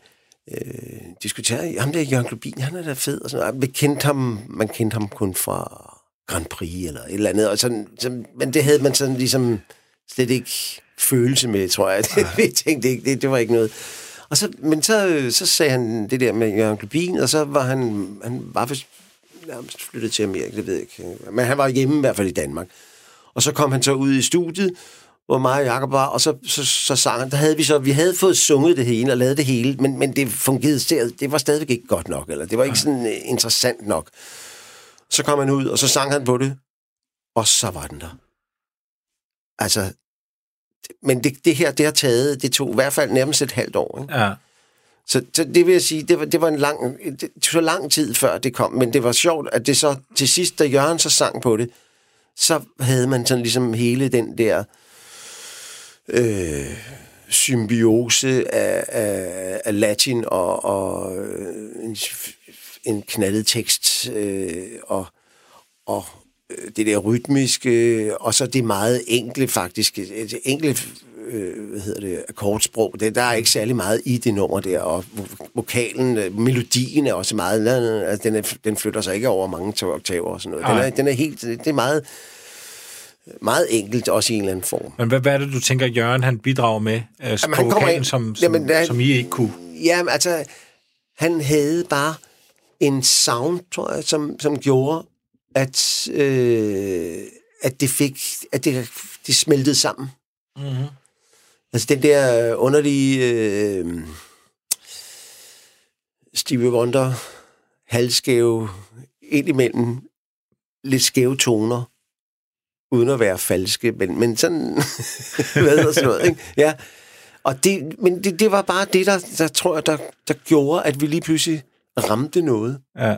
øh, diskuterer, ham der Jørgen Globin, han er da fed og sådan noget. Vi kendte ham, man kendte ham kun fra Grand Prix eller et eller andet, og sådan, så, men det havde man sådan ligesom slet ikke følelse med, tror jeg. Det, vi tænkte ikke, det, det var ikke noget. Og så, men så, øh, så sagde han det der med Jørgen Globin, og så var han, han var vist nærmest flyttet til Amerika, det ved jeg ikke. Men han var hjemme i hvert fald i Danmark. Og så kom han så ud i studiet, hvor mig og Jacob var, og så, så, så sang han. Der havde vi så, vi havde fået sunget det hele og lavet det hele, men, men det fungerede, det var stadigvæk ikke godt nok, eller det var ikke sådan uh, interessant nok. Så kom han ud, og så sang han på det, og så var den der. Altså, men det, det her, det har taget, det tog i hvert fald nærmest et halvt år. Ikke? Ja. Så, så det vil jeg sige, det var, det var en lang, det tog så lang tid før det kom, men det var sjovt, at det så til sidst, da Jørgen så sang på det, så havde man sådan ligesom hele den der øh, symbiose af, af, af latin og, og øh, en, en knaldet tekst øh, og, og det der rytmiske, og så det meget enkle faktisk, det enkle øh, hvad hedder det, akkordsprog, det, der er ikke særlig meget i det nummer der, og vo- vokalen, øh, melodien er også meget, altså, den, er, den flytter sig ikke over mange to oktaver og sådan noget. Den er, den er helt, det er meget, meget enkelt, også i en eller anden form. Men hvad, hvad er det, du tænker, Jørgen han bidrager med øh, Jamen, på vokalen, ind- som, som, Jamen, der- som I ikke kunne? Jamen, altså, han havde bare en sound, tror jeg, som, som gjorde, at, øh, at det fik, at det, det smeltede sammen. Mm-hmm. Altså den der underlige øh, Stevie Wonder, halvskæve, indimellem lidt skæve toner, uden at være falske, men, men sådan, hvad hedder sådan noget, ikke? Ja. Og det, men det, det var bare det, der, der tror jeg, der, der gjorde, at vi lige pludselig ramte noget. Ja.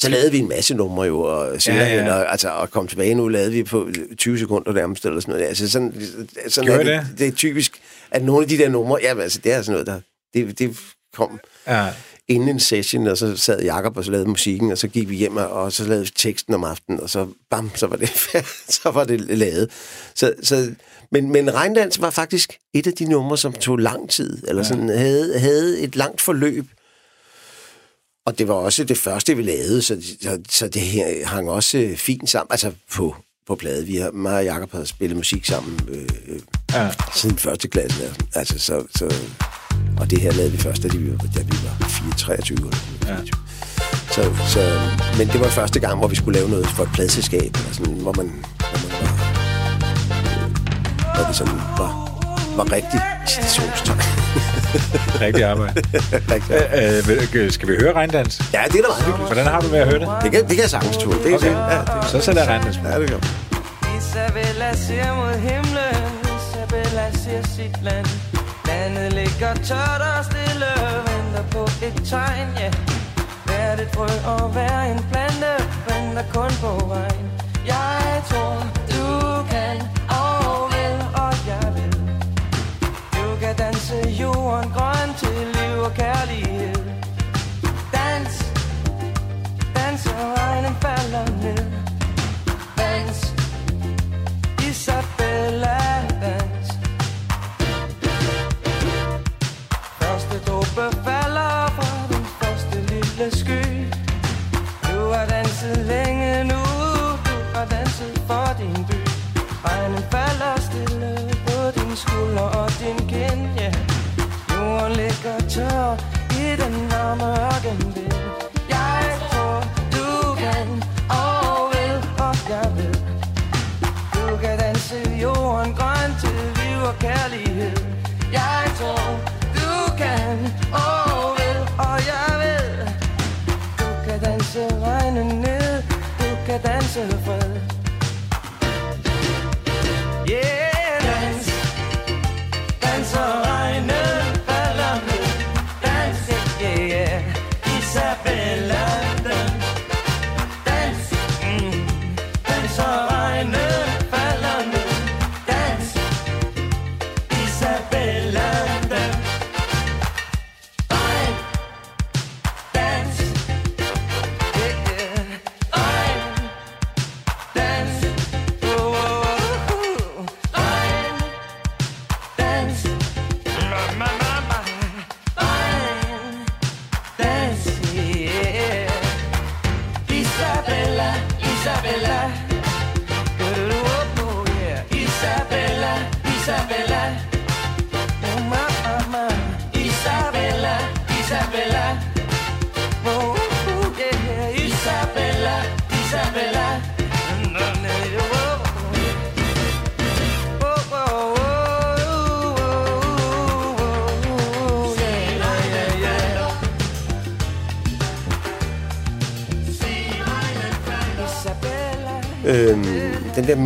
Så lavede vi en masse numre jo, og senere Ja, ja. ja, ja. Og, altså, og kom tilbage nu, lavede vi på 20 sekunder nærmest, eller sådan noget. Altså, sådan, sådan Gjorde er I det, det er typisk, at nogle af de der numre, ja, altså, det er sådan noget, der, det, det kom ja. inden en session, og så sad Jakob og så lavede musikken, og så gik vi hjem, og, så lavede vi teksten om aftenen, og så bam, så var det, så var det lavet. Så, så, men, men Regndans var faktisk et af de numre, som tog lang tid, eller sådan, havde, havde et langt forløb, og det var også det første, vi lavede, så, så, så det her hang også øh, fint sammen, altså på, på plade. Vi har, mig og Jacob har spillet musik sammen øh, øh, Ja. siden første klasse. Altså, så, så, og det her lavede vi først, da vi, var- da vi var 4, 23 eller noget. Så, så, men det var første gang, hvor vi skulle lave noget for et pladselskab, eller sådan, hvor man, hvor man var, øh, hvor det sådan var, var rigtig citationstegn. Rigtig arbejde. Rigtig. Øh, øh, skal vi høre regndans? Ja, det er da meget hyggeligt. Hvordan har du med at høre det? Det kan, det kan jeg sagtens tåle. Det er Okay. ja, det, Så sætter jeg regndans på. ja, det kan Isabella ser mod himlen Isabella ser sit land Landet ligger tørt og stille Venter på et tegn, ja Hvert et frø og hver en plante Venter kun på vejen Jeg tror, du kan og kærlighed. Dans. Dans og regnen falder ned. Dans. Isabella dans. Første dråbe falder fra den første lille sky. Du har danset længe nu. Du har danset for din by. Regnen falder stille på din skulder og din kind yeah. Jorden ligger tør i den varme ørkenvind Jeg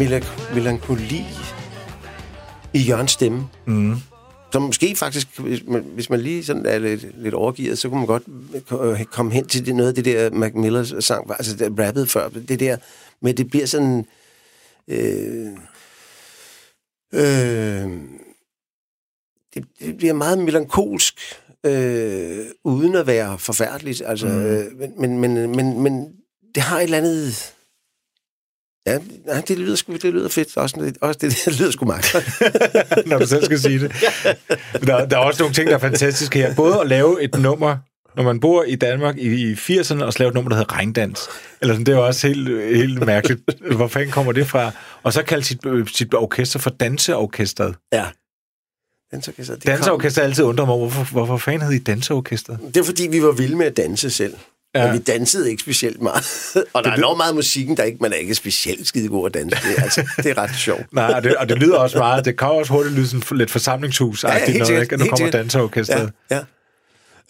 melank- melankoli i Jørgens stemme. Mm. Som måske faktisk, hvis man, hvis man lige sådan er lidt, lidt overgivet, så kunne man godt komme hen til det, noget af det der Mac Millers sang, altså der rappede før, det der, men det bliver sådan... Øh, øh, det, det bliver meget melankolsk, øh, uden at være forfærdeligt, altså, mm. øh, men, men, men, men, men det har et eller andet... Ja, nej, det lyder, sgu, det lyder fedt. Også, også det, det lyder sgu meget. Når du selv skal sige det. Der, der er også nogle ting, der er fantastiske her. Både at lave et nummer, når man bor i Danmark i, i 80'erne, og så lave et nummer, der hedder Regndans. Eller sådan, det er jo også helt, helt mærkeligt. Hvor fanden kommer det fra? Og så kalde sit, øh, sit orkester for Danseorkestret. ja. Danseorkester, det, Danseorkester altid undrer mig, hvorfor, hvorfor fanden hed I Danseorkestret? kom, det er fordi, vi var vilde med at danse selv. Ja. Men vi dansede ikke specielt meget. og der er enormt meget musikken, der ikke, man er ikke specielt skide god at danse. Det, er, altså, det er ret sjovt. Nej, og det, og det lyder også meget, det kan også hurtigt lyde sådan lidt forsamlingshus ja, Ja, noget, sikkert, ikke? Og nu kommer. Danseorkestret. Ja,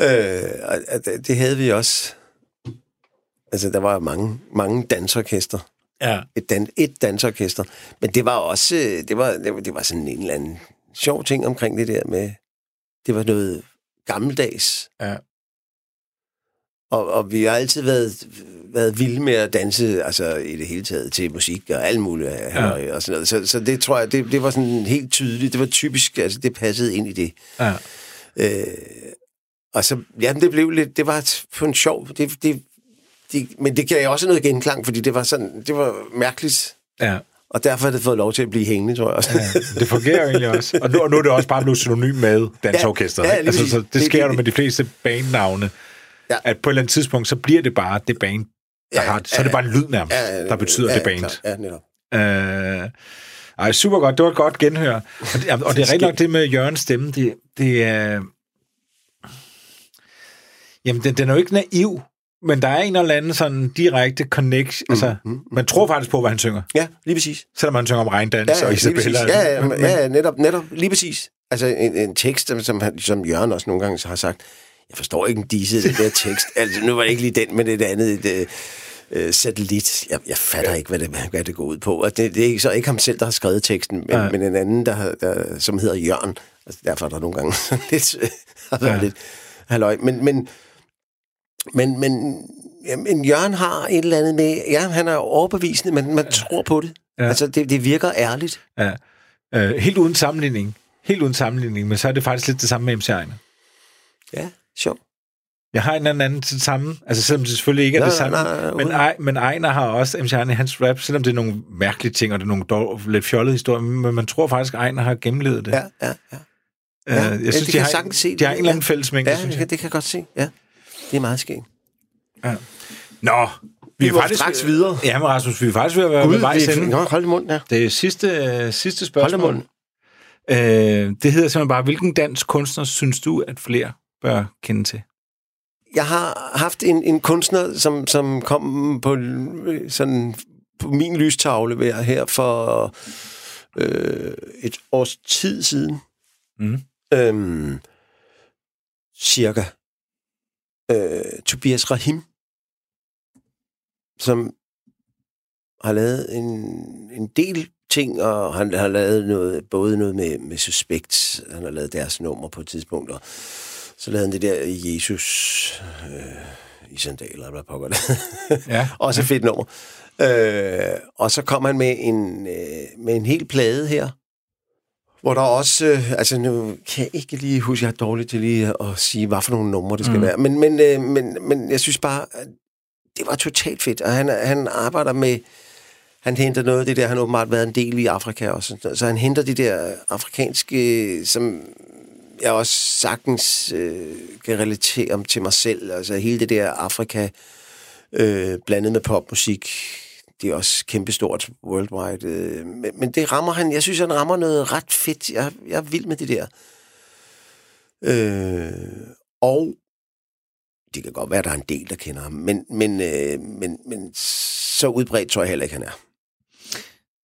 ja. Øh, og, og det, det havde vi også. Altså, der var mange, mange dansorkester. Ja. Et, dan, et dansorkester. Men det var også, øh, det var, det var, det var sådan en eller anden sjov ting omkring det der med, det var noget gammeldags. Ja. Og, og vi har altid været, været vilde med at danse, altså i det hele taget, til musik og alt muligt ja. Ja. og sådan noget. Så, så det tror jeg, det, det var sådan helt tydeligt. Det var typisk, altså det passede ind i det. ja. Øh, og så, ja, det blev lidt, det var på en sjov, det, det, det, men det gav også noget genklang, fordi det var sådan, det var mærkeligt, ja. og derfor har det fået lov til at blive hængende, tror jeg også. Ja, det fungerer egentlig også. Og nu, og nu er det også bare blevet synonym med dansorkestret. Ja, ja, altså, så det Det- sker det- jo med de fleste bandnavne, Ja. at på et eller andet tidspunkt, så bliver det bare det band, der Ja, har, så er det ja, bare en lyd nærmest, Ja, der betyder ja, det band. Ja, netop. Øh, ej, super godt. Det var et godt genhør. Og det, og det er rigtig nok det med Jørgens stemme. Det, det er... Jamen, den, den er jo ikke naiv, men der er en eller anden sådan direkte connection. Altså, man tror faktisk på, hvad han synger. Ja, lige præcis. Selvom han synger om regndans Ja, ja, og Isabella. Ja, ja, men, ja, ja, netop, netop, lige præcis. Altså en, en tekst, som, som, han- som Jørgen også nogle gange har sagt, jeg forstår ikke en disse, den der tekst. Altså, nu var det ikke lige den, men det andet, et, øh, øh, satellit. Jeg, jeg fatter ikke, hvad det, hvad det går ud på. Og det, det er så ikke ham selv, der har skrevet teksten, men, Nej. men en anden, der, der, som hedder Jørgen. Altså, derfor er der nogle gange lidt, øh, Ja. ja. lidt halløj. Men, men, men, men, jamen, Jørgen har et eller andet med, ja, han er overbevisende, men man tror på det. Ja. Ja. Altså, det, det virker ærligt. Ja. Øh, helt uden sammenligning. Helt uden sammenligning, men så er det faktisk lidt det samme med MC Ejner. Ja, sjovt. Jeg har en eller anden til det samme, altså selvom det selvfølgelig ikke er Nej, det samme, nej, nej, men, Ej, men Ejner har også MC Ejner i hans rap, selvom det er nogle mærkelige ting, og det er nogle dog, lidt fjollede historier, men man tror faktisk, at Ejner har gennemlevet det. Ja, ja, ja. Øh, ja, jeg det synes, kan de jeg har, sagtens se. de har en eller anden Ja. fællesmængde, Ja, synes det jeg. kan, det kan jeg godt se. Ja, det er meget skægt. Ja. Nå, vi, Vi er faktisk... straks videre. Ja, men Rasmus, vi er faktisk ved at være ved Gud, vejs det er, ende. nå, hold i munden, ja. Det er sidste, øh, sidste Hold i spørgsmål. munden. Øh, det hedder simpelthen bare, hvilken dansk kunstner synes du, at flere bør kende til? Jeg har haft en, en kunstner, som, som kom på, sådan, på min lystavle her for øh, et års tid siden. Mm. Øhm, cirka. Øh, Tobias Rahim, som har lavet en, en del ting, og han har lavet noget, både noget med, med Suspekt, han har lavet deres nummer på et tidspunkt, og så lavede han det der Jesus øh, i sandaler, eller pokker det. Ja. Også et fedt nummer. Øh, og så kom han med en, øh, med en hel plade her, hvor der også, øh, altså nu kan jeg ikke lige huske, jeg er dårlig til lige at sige, hvad for nogle numre det skal Mm. være, men, men, øh, men, men jeg synes bare, det var totalt fedt, og han, han arbejder med, han henter noget af det der, han har åbenbart været en del i Afrika også, så han henter de der afrikanske, som jeg også sagtens øh, kan relatere om til mig selv, altså hele det der Afrika, øh, blandet med popmusik, det er også kæmpestort worldwide. Øh, men, men det rammer han, jeg synes, han rammer noget ret fedt. Jeg, jeg er vild med det der. Øh, og det kan godt være, at der er en del, der kender ham, men, men, øh, men, men så udbredt tror jeg heller ikke, han er.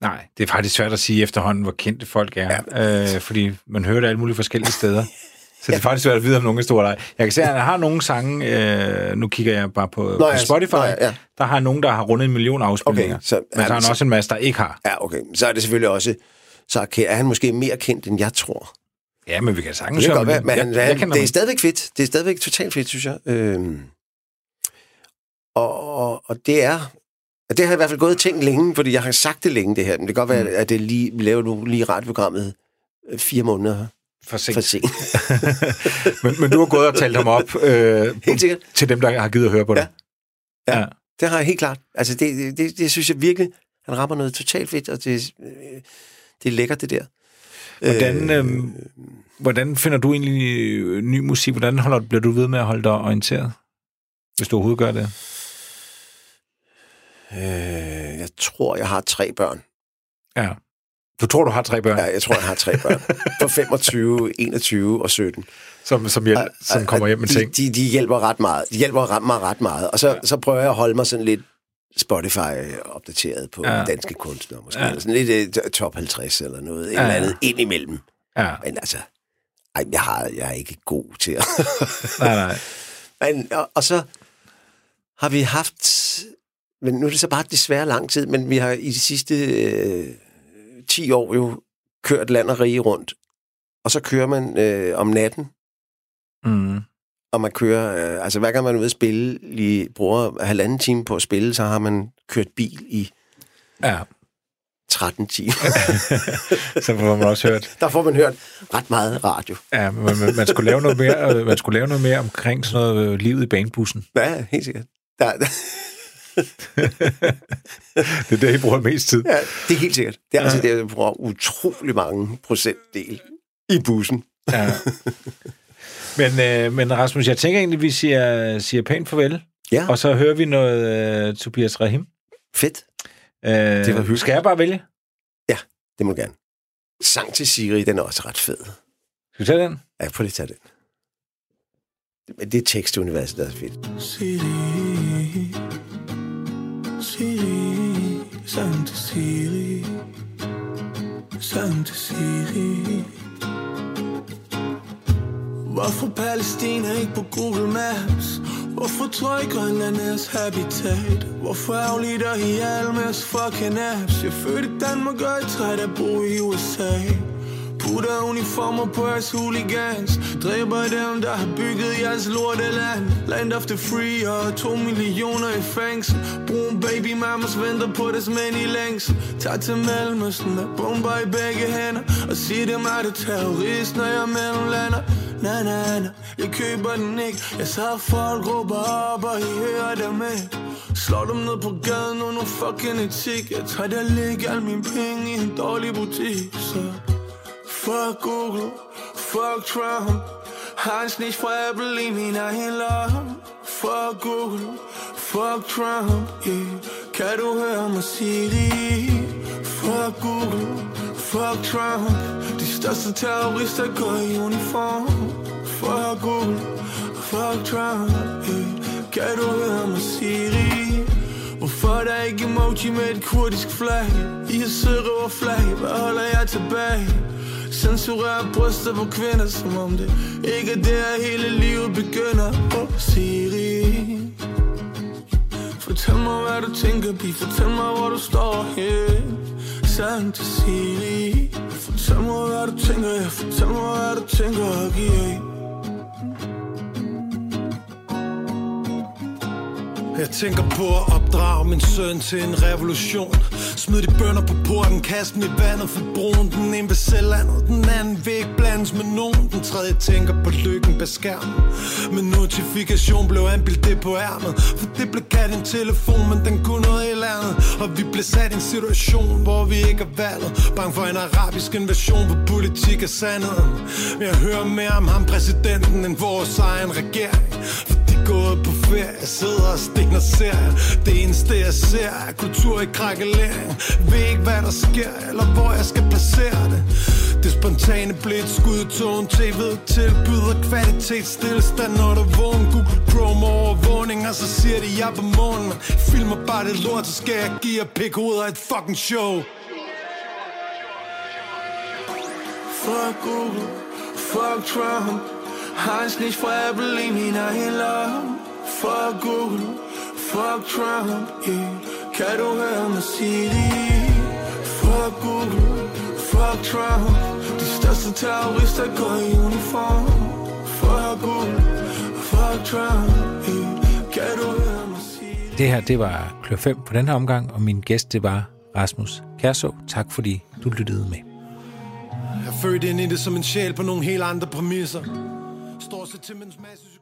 Nej, det er faktisk svært at sige efterhånden, hvor kendte folk er. Ja. Øh, fordi man hører det alle mulige forskellige steder. Så det er faktisk svært at vide, om nogen er stor eller ej. Jeg kan se, at han har nogle sange, øh, nu kigger jeg bare på, Nå, på ja, Spotify, nå, ja, ja. der har nogen, der har rundet en million afspilninger. Okay, så- men så har han altså- også en masse, der ikke har. Ja, okay. Så er det selvfølgelig også... Så er han måske mere kendt, end jeg tror. Ja, men vi kan sagtens Det kan godt være, men Jeg- han, jeg kender det er stadigvæk fedt. Det er stadigvæk totalt fedt, synes jeg. Øhm, og, og, og det er... Og det har jeg i hvert fald gået og tænkt længe, fordi jeg har sagt det længe, det her. Men det kan godt være, Mm. at det lige, vi laver nu lige radioprogrammet øh, fire måneder for sent. for sent. men, men du har gået og talt ham op øh, Helt sikkert. til dem, der har givet at høre på det. Ja. Ja. Ja. Det har jeg helt klart. Altså, det, det, det, synes jeg virkelig, han rammer noget totalt fedt, og det, øh, det er lækkert, det der. Hvordan, øh, hvordan finder du egentlig ny musik? Hvordan holder, bliver du ved med at holde dig orienteret? Hvis du overhovedet gør det. Øh, jeg tror, jeg har tre børn. Ja. Du tror, du har tre børn, Ja, jeg tror, jeg har tre børn. På 25, 21 og 17. som, som, hjælp, som kommer hjem med de, ting. De, de hjælper ret meget. De hjælper ret, mig ret meget. Og så, ja. så prøver jeg at holde mig sådan lidt Spotify-opdateret på Ja. danske kunstnere, måske. Ja. Eller sådan lidt uh, top 50 eller noget. Ja. Eller andet ind imellem. Ja. Men altså, ej, jeg, har, jeg er ikke god til at... Nej, nej. men, og, og så har vi haft... Men nu er det så bare desværre lang tid, men vi har i de sidste øh, 10 år jo kørt land og rige rundt. Og så kører man øh, om natten, Mm. og man kører, øh, altså hver gang man er ude at spille, lige bruger halvanden time på at spille, så har man kørt bil i Ja, 13 timer. så får man også hørt. Der får man hørt ret meget radio. Ja, men man, man, skulle lave noget mere, øh, man skulle lave noget mere omkring sådan noget øh, livet i banebussen. Ja, helt sikkert. Der, der, Det er det, I bruger mest tid. ja, det er helt sikkert. Det er altså det, jeg bruger utrolig mange procentdel i bussen. Ja. Men, øh, men Rasmus, jeg tænker egentlig, vi siger, siger pænt farvel, Ja, og så hører vi noget øh, Tobias Rahim. fedt. Øh, Det var hyggeligt. Skal jeg bare vælge? Det må du gerne. Sang til Siri, den er også ret fed. Skal vi tage den? Ja, prøv lige at tage den. Men det er tekstuniverset, der er fedt. Siri, Santa Siri, Santa Siri. Hvorfor Palæstina ikke på Google Maps? Hvorfor tror jeg Grønland er jeres habitat? Hvorfor aflider I alle med jeres fucking apps? Jeg fødte i Danmark og jeg er træt af at bo i USA. Putter uniformer på jeres hooligans. Dræber dem, der har bygget jeres lorteland. Land of the free og to millioner i fængsel. Brun baby mamas venter på deres mænd i længsel. Tag til Mellemøsten med bomber i begge hænder. Og sig dem, er du terrorist, når jeg mellemlander. Na na na, jeg køber den ikke. Jeg så folk råber op, og I hører dem ikke. Slår dem ned på gaden under fucking etik. Jeg tager der ligge alle mine penge i en dårlig butik Så Fuck Google, fuck Trump Heinz nicht snitch fra Apple i min egen lomme Fuck Google, fuck Trump, yeah Kan du høre mig sige det? Fuck Google, fuck Trump De største terrorister går i uniform Fuck Google, fuck Trump, yeah Kan du høre mig sige det? Hvorfor der ikke emoji med et kurdisk flag? I har sørøver flag, hvad holder jeg tilbage? Censurerer bryster på kvinder, som om det ikke er der hele livet begynder. Oh, Siri. Fortæl mig, hvad du tænker, bi. Fortæl mig, hvor du står her Sang Siri. Fortæl mig, hvad du tænker, ja. Fortæl mig, hvad du tænker, yeah. Jeg tænker på at opdrage min søn til en revolution. Smid de bønder på porten, kast dem i vandet for broen Den ene ved selvlandet, den anden vil ikke blandes med nogen. Den tredje tænker på lykken bag skærmen. Men notifikation blev anbildt det på ærmet For det blev kaldt en telefon, men den kunne noget helt andet. Og vi blev sat i en situation, hvor vi ikke er valget. Bange for en arabisk invasion, hvor politik er sandheden. Men jeg hører mere om ham præsidenten, end vores egen regering. For gået på ferie, sidder og stener serier. Det eneste jeg ser er kultur i krakkelering Ved ikke hvad der sker, eller hvor jeg skal placere det. Det spontane blev et skud i TV tilbyder kvalitetsstillestand Når der vågen Google Chrome overvågning Og så siger de jeg på månen. Filmer bare det lort, så skal jeg give jer pik ud af et fucking show. Fuck Google, fuck Trump. Heinz nicht for Apple i min egen lom Fuck Google, fuck Trump, yeah Kan du høre mig sige det? Fuck Google, fuck Trump De største terrorister går i uniform Fuck Google, fuck Trump, yeah Kan du høre mig sige det? Det her, det var Klør 5 på den her omgang, og min gæst, det var Rasmus Kærså. Tak fordi du lyttede med. Jeg er født ind i det som en sjæl på nogle helt andre præmisser. Står så til mens masse